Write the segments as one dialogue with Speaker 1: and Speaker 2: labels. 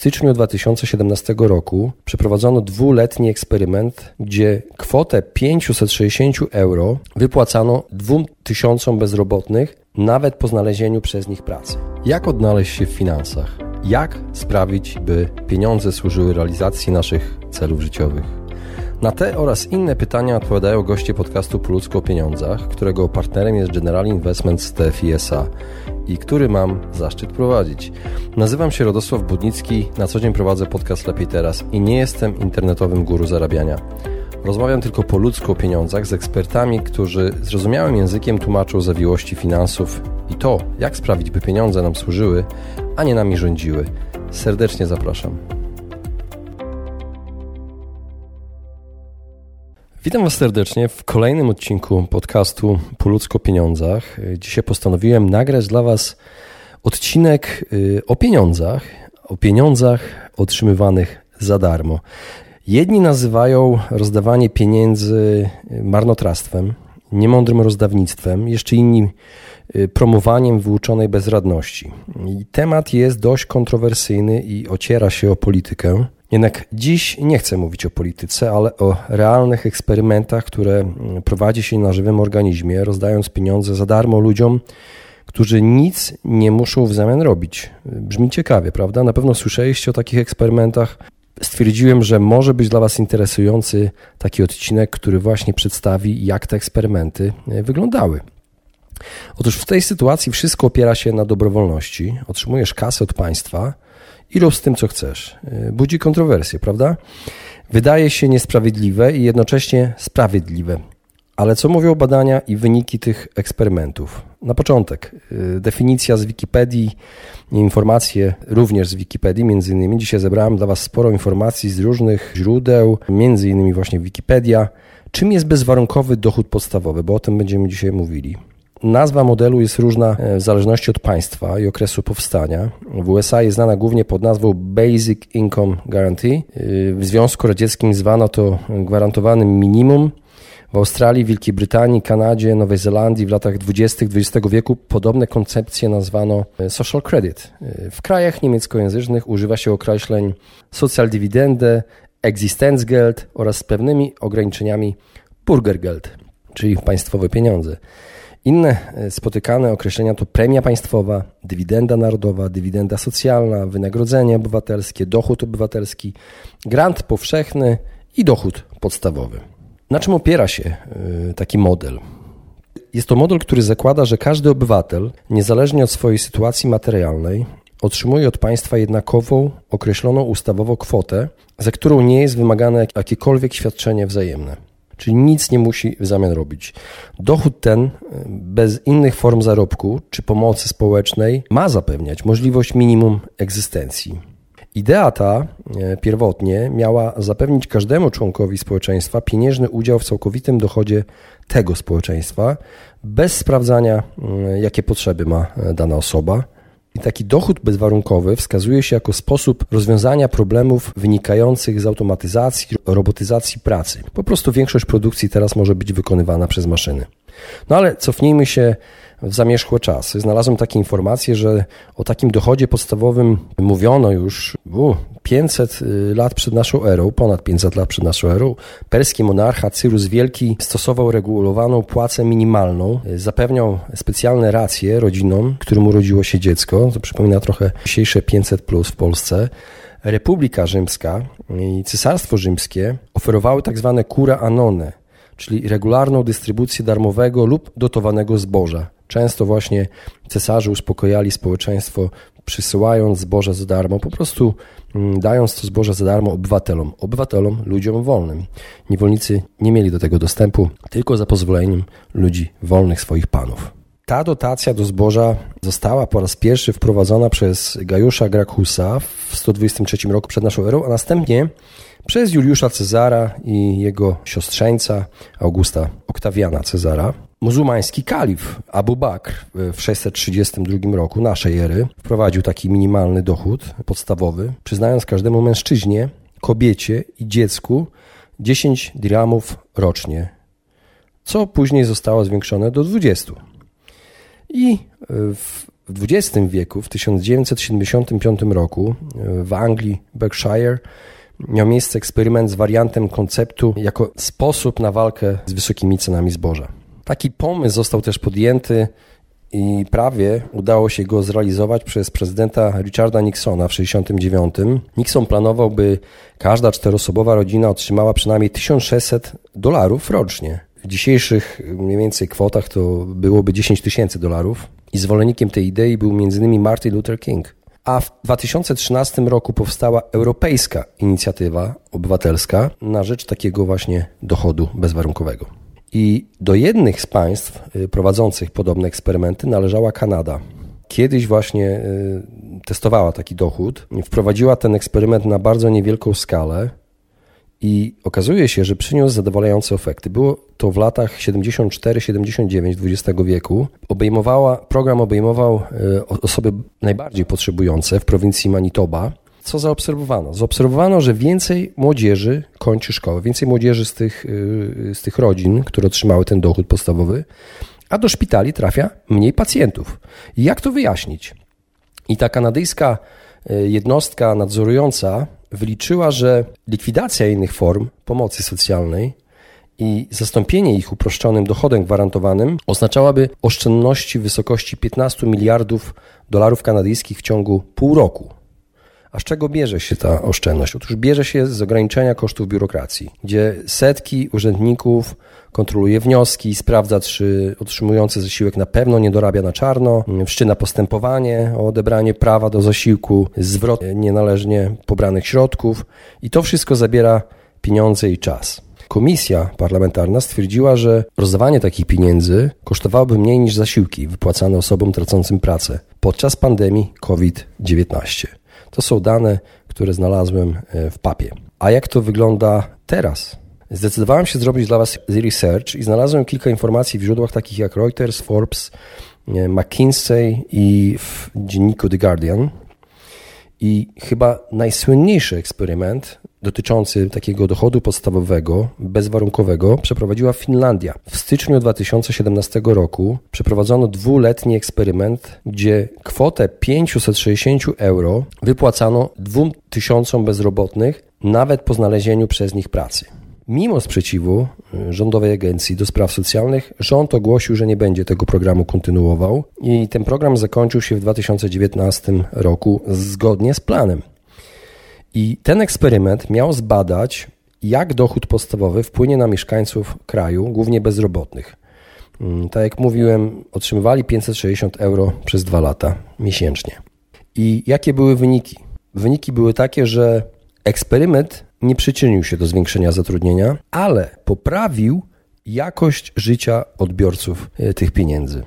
Speaker 1: styczniu 2017 roku przeprowadzono dwuletni eksperyment, gdzie kwotę 560 euro wypłacano 2000 bezrobotnych nawet po znalezieniu przez nich pracy. Jak odnaleźć się w finansach? Jak sprawić, by pieniądze służyły realizacji naszych celów życiowych? Na te oraz inne pytania odpowiadają goście podcastu Po ludzko o pieniądzach, którego partnerem jest General Investments TFISA i który mam zaszczyt prowadzić. Nazywam się Radosław Budnicki, na co dzień prowadzę podcast Lepiej Teraz i nie jestem internetowym guru zarabiania. Rozmawiam tylko po ludzku o pieniądzach z ekspertami, którzy zrozumiałym językiem tłumaczą zawiłości finansów i to, jak sprawić, by pieniądze nam służyły, a nie nami rządziły. Serdecznie zapraszam. Witam Was serdecznie w kolejnym odcinku podcastu Po ludzko pieniądzach. Dzisiaj postanowiłem nagrać dla Was odcinek y, o pieniądzach, o pieniądzach otrzymywanych za darmo. Jedni nazywają rozdawanie pieniędzy marnotrawstwem, niemądrym rozdawnictwem, jeszcze inni y, promowaniem wyuczonej bezradności. I temat jest dość kontrowersyjny i ociera się o politykę. Jednak dziś nie chcę mówić o polityce, ale o realnych eksperymentach, które mm, prowadzi się na żywym organizmie, rozdając pieniądze za darmo ludziom, którzy nic nie muszą w zamian robić. Brzmi ciekawie, prawda? Na pewno słyszeliście o takich eksperymentach. Stwierdziłem, że może być dla Was interesujący taki odcinek, który właśnie przedstawi, jak te eksperymenty e, wyglądały. Otóż w tej sytuacji wszystko opiera się na dobrowolności. Otrzymujesz kasę od państwa i rób z tym, co chcesz. Y, budzi kontrowersje, prawda? Wydaje się niesprawiedliwe i jednocześnie sprawiedliwe. Ale co mówią badania i wyniki tych eksperymentów? Na początek, y, definicja z Wikipedii, informacje również z Wikipedii, między innymi. Dzisiaj zebrałem dla Was sporo informacji z różnych źródeł, między innymi właśnie Wikipedia. Czym jest bezwarunkowy dochód podstawowy? Bo o tym będziemy dzisiaj mówili. Nazwa modelu jest różna e, w zależności od państwa i okresu powstania. W USA jest znana głównie pod nazwą Basic Income Guarantee. E, w Związku Radzieckim zwano to gwarantowanym minimum. W Australii, Wielkiej Brytanii, Kanadzie, Nowej Zelandii w latach 20. XX wieku podobne koncepcje nazwano e, social credit. W krajach niemieckojęzycznych używa się określeń Sozialdividende, Existenzgeld oraz z pewnymi ograniczeniami Bürgergeld, czyli państwowe pieniądze. Inne e, spotykane określenia to premia państwowa, dywidenda narodowa, dywidenda socjalna, wynagrodzenie obywatelskie, dochód obywatelski, grant powszechny i dochód podstawowy. Na czym opiera się e, taki model? Jest to model, który zakłada, że każdy obywatel, niezależnie od swojej sytuacji materialnej, otrzymuje od państwa jednakową, określoną ustawowo kwotę, za którą nie jest wymagane jakiekolwiek świadczenie wzajemne czyli nic nie musi w zamian robić. Dochód ten, e, bez innych form zarobku czy pomocy społecznej, ma zapewniać możliwość minimum egzystencji. Idea ta e, pierwotnie miała zapewnić każdemu członkowi społeczeństwa pieniężny udział w całkowitym dochodzie tego społeczeństwa, bez sprawdzania, jakie potrzeby ma dana osoba i taki dochód bezwarunkowy wskazuje się jako sposób rozwiązania problemów wynikających z automatyzacji, robotyzacji pracy. Po prostu większość produkcji teraz może być wykonywana przez maszyny. No ale cofnijmy się w zamierzchłe czasy. Znalazłem takie informacje, że o takim dochodzie podstawowym mówiono już u, 500 y, lat przed naszą erą, ponad 500 lat przed naszą erą. Perski monarcha Cyrus Wielki stosował regulowaną płacę minimalną, y, zapewniał specjalne racje rodzinom, którym urodziło się dziecko. To przypomina trochę dzisiejsze 500 plus w Polsce. Republika Rzymska i Cesarstwo Rzymskie oferowały tak zwane cura anone, czyli regularną dystrybucję darmowego lub dotowanego zboża. Często właśnie cesarze uspokojali społeczeństwo, przysyłając zboże za darmo, po prostu mm, dając to zboże za darmo obywatelom, obywatelom, ludziom wolnym. Niewolnicy nie mieli do tego dostępu tylko za pozwoleniem ludzi wolnych swoich panów. Ta dotacja do zboża została po raz pierwszy wprowadzona przez Gajusza Gracchusa w 123 roku przed naszą erą, a następnie przez Juliusza Cezara i jego siostrzeńca Augusta Oktawiana Cezara. Muzułmański kalif Abu Bakr w 632 roku naszej ery wprowadził taki minimalny dochód podstawowy, przyznając każdemu mężczyźnie, kobiecie i dziecku 10 dirhamów rocznie, co później zostało zwiększone do 20. I w W XX wieku, w 1975 roku w Anglii, Berkshire, miał miejsce eksperyment z wariantem konceptu jako sposób na walkę z wysokimi cenami zboża. Taki pomysł został też podjęty i prawie udało się go zrealizować przez prezydenta Richarda Nixona w 1969. Nixon planował, by każda czteroosobowa rodzina otrzymała przynajmniej 1600 dolarów rocznie. W dzisiejszych mniej więcej kwotach to byłoby 10 tysięcy dolarów. I zwolennikiem tej idei był m.in. Martin Luther King. A w 2013 roku powstała Europejska Inicjatywa Obywatelska na rzecz takiego właśnie dochodu bezwarunkowego. I do jednych z państw y, prowadzących podobne eksperymenty należała Kanada. Kiedyś właśnie y, testowała taki dochód, wprowadziła ten eksperyment na bardzo niewielką skalę i okazuje się, że przyniósł zadowalające efekty. Było to w latach 74-79 XX wieku. Obejmowała, program obejmował y, osoby najbardziej potrzebujące w prowincji Manitoba co zaobserwowano? Zaobserwowano, że więcej młodzieży kończy szkołę, więcej młodzieży z tych, y, z tych rodzin, które otrzymały ten dochód podstawowy, a do szpitali trafia mniej pacjentów. Jak to wyjaśnić? I ta kanadyjska y, jednostka nadzorująca wyliczyła, że likwidacja innych form pomocy socjalnej i zastąpienie ich uproszczonym dochodem gwarantowanym oznaczałaby oszczędności w wysokości 15 miliardów dolarów kanadyjskich w ciągu pół roku. A z czego bierze się ta oszczędność? Otóż bierze się z ograniczenia kosztów biurokracji, gdzie setki urzędników kontroluje wnioski, sprawdza, czy otrzymujący zasiłek na pewno nie dorabia na czarno, wszczyna postępowanie o odebranie prawa do zasiłku, zwrot nienależnie pobranych środków i to wszystko zabiera pieniądze i czas. Komisja parlamentarna stwierdziła, że rozdawanie takich pieniędzy kosztowałoby mniej niż zasiłki wypłacane osobom tracącym pracę podczas pandemii COVID-19. To są dane, które znalazłem e, w papie. A jak to wygląda teraz? Zdecydowałem się zrobić dla Was research i znalazłem kilka informacji w źródłach takich jak Reuters, Forbes, e, McKinsey i w dzienniku The Guardian. I chyba najsłynniejszy eksperyment dotyczący takiego dochodu podstawowego, bezwarunkowego, przeprowadziła Finlandia. W styczniu 2017 roku przeprowadzono dwuletni eksperyment, gdzie kwotę 560 euro wypłacano 2000 bezrobotnych, nawet po znalezieniu przez nich pracy. Mimo sprzeciwu y, Rządowej Agencji do Spraw Socjalnych, rząd ogłosił, że nie będzie tego programu kontynuował i ten program zakończył się w 2019 roku zgodnie z planem. I ten eksperyment miał zbadać, jak dochód podstawowy wpłynie na mieszkańców kraju, głównie bezrobotnych. Mm, tak jak mówiłem, otrzymywali 560 euro przez dwa lata miesięcznie. I jakie były wyniki? Wyniki były takie, że eksperyment nie przyczynił się do zwiększenia zatrudnienia, ale poprawił jakość życia odbiorców e, tych pieniędzy.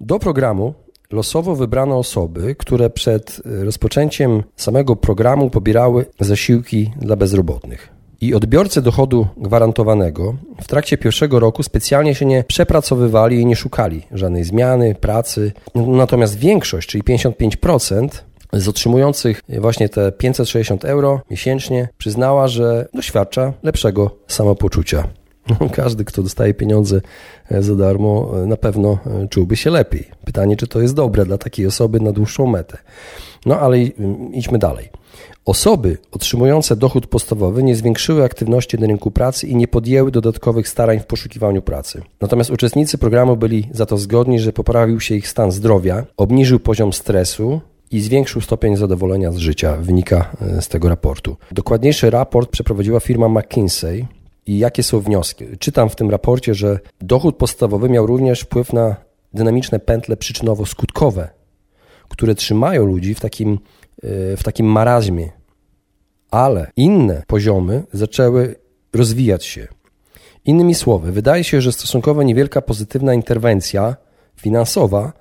Speaker 1: Do programu losowo wybrano osoby, które przed e, rozpoczęciem samego programu pobierały zasiłki dla bezrobotnych. I odbiorcy dochodu gwarantowanego w trakcie pierwszego roku specjalnie się nie przepracowywali i nie szukali żadnej zmiany, pracy. Natomiast większość, czyli 55%, z otrzymujących właśnie te 560 euro miesięcznie przyznała, że doświadcza lepszego samopoczucia. Każdy, kto dostaje pieniądze e, za darmo, e, na pewno e, czułby się lepiej. Pytanie, czy to jest dobre dla takiej osoby na dłuższą metę. No ale idźmy dalej. Osoby otrzymujące dochód podstawowy nie zwiększyły aktywności na rynku pracy i nie podjęły dodatkowych starań w poszukiwaniu pracy. Natomiast uczestnicy programu byli za to zgodni, że poprawił się ich stan zdrowia, obniżył poziom stresu, i zwiększył stopień zadowolenia z życia, wynika z tego raportu. Dokładniejszy raport przeprowadziła firma McKinsey, i jakie są wnioski. Czytam w tym raporcie, że dochód podstawowy miał również wpływ na dynamiczne pętle przyczynowo-skutkowe, które trzymają ludzi w takim, e, w takim marazmie. Ale inne poziomy zaczęły rozwijać się. Innymi słowy, wydaje się, że stosunkowo niewielka pozytywna interwencja finansowa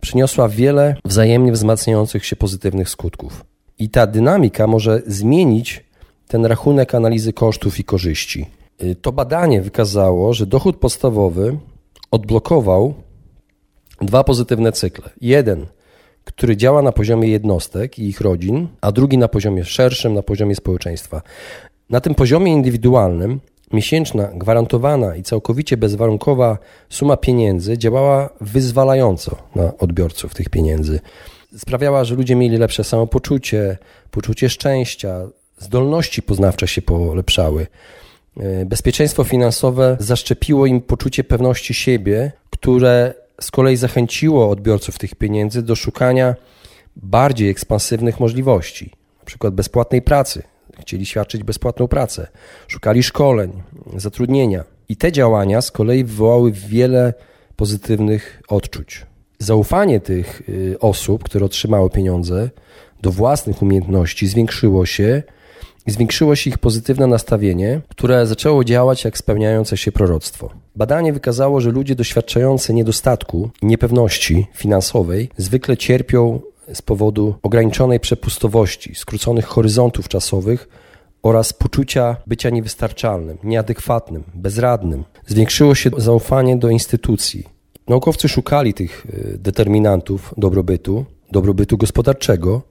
Speaker 1: przyniosła wiele wzajemnie wzmacniających się pozytywnych skutków. I ta dynamika może zmienić ten rachunek analizy kosztów i korzyści. Y, to badanie wykazało, że dochód podstawowy odblokował dwa pozytywne cykle. Jeden, który działa na poziomie jednostek i ich rodzin, a drugi na poziomie szerszym, na poziomie społeczeństwa. Na tym poziomie indywidualnym miesięczna, gwarantowana i całkowicie bezwarunkowa suma pieniędzy działała wyzwalająco na odbiorców tych pieniędzy. Sprawiała, że ludzie mieli lepsze samopoczucie, poczucie szczęścia, zdolności poznawcze się polepszały. E, bezpieczeństwo finansowe zaszczepiło im poczucie pewności siebie, które z kolei zachęciło odbiorców tych pieniędzy do szukania bardziej ekspansywnych możliwości, przykład bezpłatnej pracy. Chcieli świadczyć bezpłatną pracę, szukali szkoleń, zatrudnienia. I te działania z kolei wywołały wiele pozytywnych odczuć. Zaufanie tych y, osób, które otrzymały pieniądze, do własnych umiejętności zwiększyło się zwiększyło się ich pozytywne nastawienie, które zaczęło działać jak spełniające się proroctwo. Badanie wykazało, że ludzie doświadczający niedostatku i niepewności finansowej zwykle cierpią z powodu ograniczonej przepustowości, skróconych horyzontów czasowych oraz poczucia bycia niewystarczalnym, nieadekwatnym, bezradnym. Zwiększyło się zaufanie do instytucji. Naukowcy szukali tych e, determinantów dobrobytu, dobrobytu gospodarczego,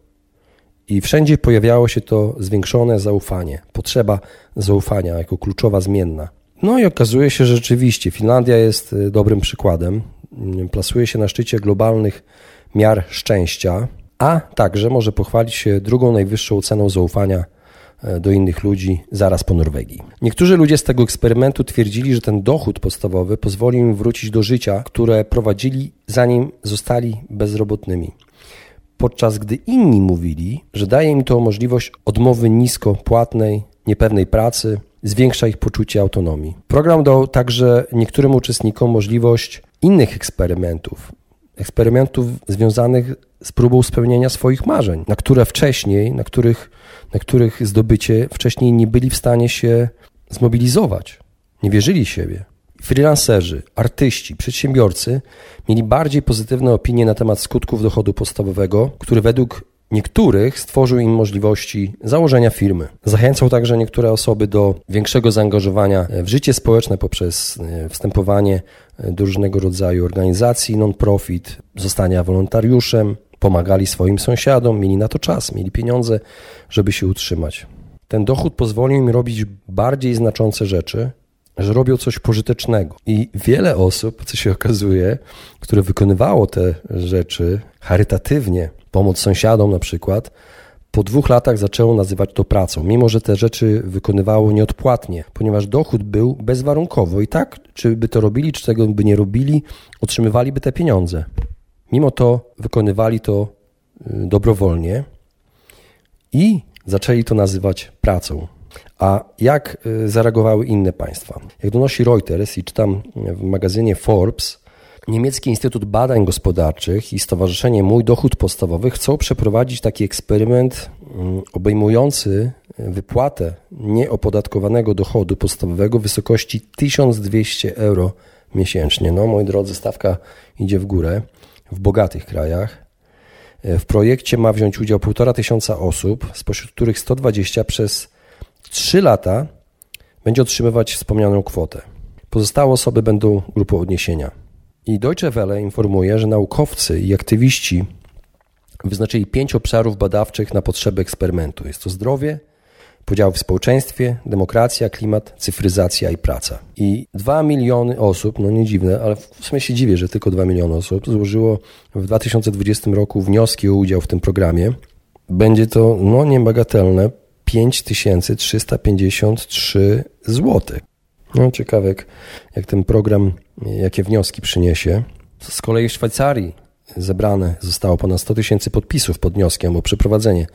Speaker 1: i wszędzie pojawiało się to zwiększone zaufanie, potrzeba zaufania jako kluczowa zmienna. No i okazuje się, że rzeczywiście Finlandia jest e, dobrym przykładem. Plasuje się na szczycie globalnych miar szczęścia, a także może pochwalić się drugą najwyższą ceną zaufania e, do innych ludzi zaraz po Norwegii. Niektórzy ludzie z tego eksperymentu twierdzili, że ten dochód podstawowy pozwoli im wrócić do życia, które prowadzili zanim zostali bezrobotnymi podczas gdy inni mówili, że daje im to możliwość odmowy nisko płatnej, niepewnej pracy, zwiększa ich poczucie autonomii. Program dał także niektórym uczestnikom możliwość innych eksperymentów, eksperymentów związanych z próbą spełnienia swoich marzeń, na które wcześniej, na których, na których zdobycie wcześniej nie byli w stanie się zmobilizować, nie wierzyli siebie. Freelancerzy, artyści, przedsiębiorcy mieli bardziej pozytywne opinie na temat skutków dochodu podstawowego, który według niektórych stworzył im możliwości założenia firmy. Zachęcał także niektóre osoby do większego zaangażowania w życie społeczne poprzez e, wstępowanie e, do różnego rodzaju organizacji non-profit, zostania wolontariuszem, pomagali swoim sąsiadom, mieli na to czas, mieli pieniądze, żeby się utrzymać. Ten dochód pozwolił im robić bardziej znaczące rzeczy, że robią coś pożytecznego. I wiele osób, co się okazuje, które wykonywało te rzeczy charytatywnie, pomoc sąsiadom na przykład, po dwóch latach zaczęło nazywać to pracą, mimo że te rzeczy wykonywało nieodpłatnie, ponieważ dochód był bezwarunkowo i tak, czy by to robili, czy tego by nie robili, otrzymywaliby te pieniądze. Mimo to wykonywali to y, dobrowolnie i zaczęli to nazywać pracą. A jak y, zareagowały inne państwa? Jak donosi Reuters i czytam w magazynie Forbes, Niemiecki Instytut Badań Gospodarczych i Stowarzyszenie Mój Dochód Podstawowy chcą przeprowadzić taki eksperyment mm, obejmujący wypłatę nieopodatkowanego dochodu podstawowego w wysokości 1200 euro miesięcznie. No, moi drodzy, stawka idzie w górę w bogatych krajach. W projekcie ma wziąć udział 1,5 tysiąca osób, spośród których 120 przez 3 lata będzie otrzymywać wspomnianą kwotę. Pozostałe osoby będą grupą odniesienia. I Deutsche Welle informuje, że naukowcy i aktywiści wyznaczyli pięć obszarów badawczych na potrzeby eksperymentu. Jest to zdrowie, podział w społeczeństwie, demokracja, klimat, cyfryzacja i praca. I dwa miliony osób, no nie dziwne, ale w sumie się dziwię, że tylko dwa miliony osób złożyło w 2020 roku wnioski o udział w tym programie. Będzie to no niebagatelne 5353 zł. No ciekawe, jak, jak ten program, jakie wnioski przyniesie. Z kolei w Szwajcarii zebrane zostało ponad 100 tysięcy podpisów pod wnioskiem o przeprowadzenie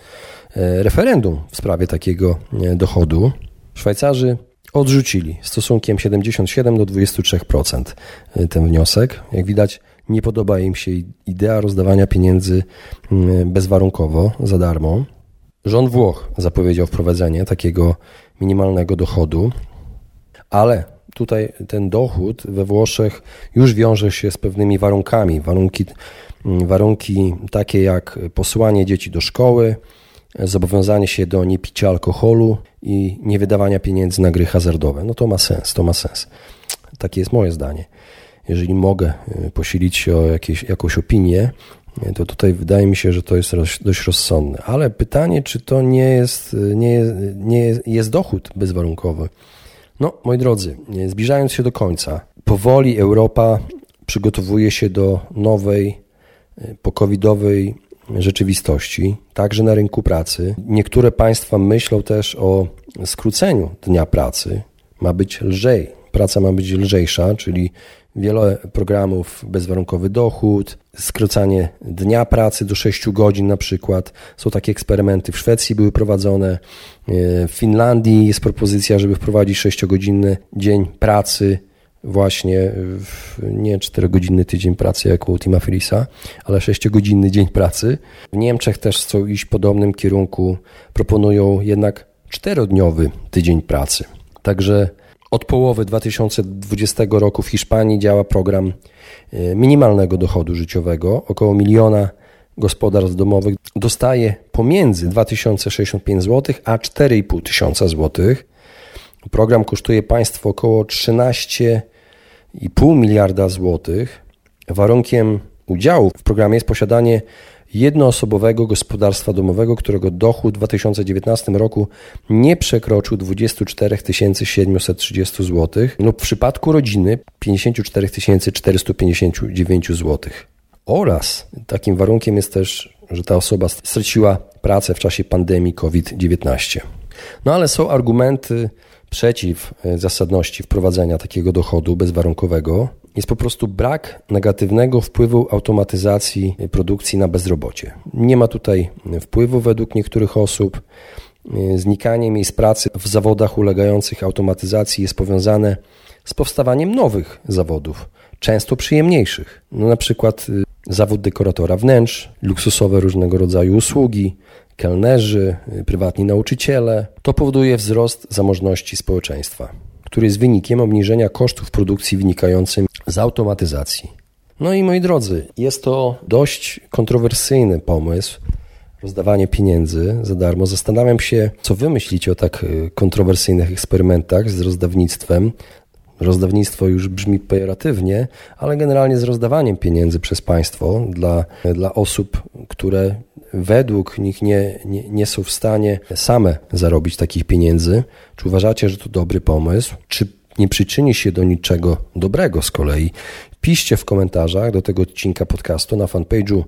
Speaker 1: e, referendum w sprawie takiego e, dochodu. Szwajcarzy odrzucili stosunkiem 77 do 23% e, ten wniosek. Jak widać, nie podoba im się idea rozdawania pieniędzy bezwarunkowo, za darmo. Rząd Włoch zapowiedział wprowadzenie takiego minimalnego dochodu, ale tutaj ten dochód we Włoszech już wiąże się z pewnymi warunkami. Warunki, warunki takie jak posyłanie dzieci do szkoły, zobowiązanie się do niepicia alkoholu i niewydawania pieniędzy na gry hazardowe. No to ma sens, to ma sens. Takie jest moje zdanie. Jeżeli mogę y, posilić się o jakieś, jakąś opinię, to tutaj wydaje mi się, że to jest dość rozsądne. Ale pytanie, czy to nie jest, nie nie jest, dochód bezwarunkowy. No, moi drodzy, zbliżając się do końca, powoli Europa przygotowuje się do nowej, pokowidowej rzeczywistości, także na rynku pracy. Niektóre państwa myślą też o skróceniu dnia pracy. Ma być lżej, praca ma być lżejsza, czyli wiele programów bezwarunkowy dochód, skrócanie dnia pracy do 6 godzin na przykład. Są takie eksperymenty w Szwecji były prowadzone, w Finlandii jest propozycja, żeby wprowadzić 6-godzinny dzień pracy właśnie w nie 4-godzinny tydzień pracy jak u Tima ale 6-godzinny dzień pracy. W Niemczech też chcą iść w podobnym kierunku, proponują jednak 4-dniowy tydzień pracy. Także od połowy 2020 roku w Hiszpanii działa program e, minimalnego dochodu życiowego. Około miliona gospodarstw domowych dostaje pomiędzy 2065 zł a 4,5 tysiąca złotych. Program kosztuje państwo około 13,5 miliarda złotych. Warunkiem udziału w programie jest posiadanie jednoosobowego gospodarstwa domowego, którego dochód w 2019 roku nie przekroczył 24 730 zł lub w przypadku rodziny 54 459 zł. Oraz takim warunkiem jest też, że ta osoba straciła pracę w czasie pandemii COVID-19. No ale są argumenty przeciw e, zasadności wprowadzenia takiego dochodu bezwarunkowego jest po prostu brak negatywnego wpływu automatyzacji produkcji na bezrobocie. Nie ma tutaj wpływu według niektórych osób. Znikanie miejsc pracy w zawodach ulegających automatyzacji jest powiązane z powstawaniem nowych zawodów, często przyjemniejszych. No na przykład zawód dekoratora wnętrz, luksusowe różnego rodzaju usługi, kelnerzy, y, prywatni nauczyciele. To powoduje wzrost zamożności społeczeństwa, który jest wynikiem obniżenia kosztów produkcji wynikającym z automatyzacji. No i moi drodzy, jest to dość kontrowersyjny pomysł, rozdawanie pieniędzy za darmo. Zastanawiam się, co wy myślicie o tak y, kontrowersyjnych eksperymentach z rozdawnictwem. Rozdawnictwo już brzmi pejoratywnie, ale generalnie z rozdawaniem pieniędzy przez państwo dla, dla osób, które według nich nie, nie, nie są w stanie same zarobić takich pieniędzy. Czy uważacie, że to dobry pomysł? Czy nie przyczyni się do niczego dobrego z kolei? Piszcie w komentarzach do tego odcinka podcastu na fanpage'u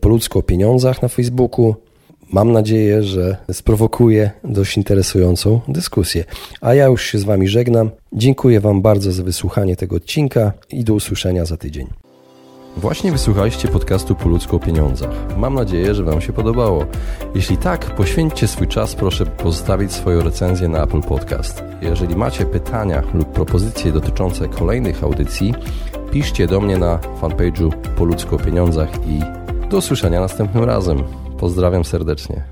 Speaker 1: Po ludzko o pieniądzach na Facebooku. Mam nadzieję, że sprowokuje dość interesującą dyskusję. A ja już się z Wami żegnam. Dziękuję Wam bardzo za wysłuchanie tego odcinka i do usłyszenia za tydzień. Właśnie wysłuchaliście podcastu Po ludzku o pieniądzach. Mam nadzieję, że Wam się podobało. Jeśli tak, poświęćcie swój czas, proszę pozostawić swoją recenzję na Apple Podcast. Jeżeli macie pytania lub propozycje dotyczące kolejnych audycji, piszcie do mnie na fanpage'u Po ludzku o pieniądzach i do usłyszenia następnym razem. Pozdrawiam serdecznie.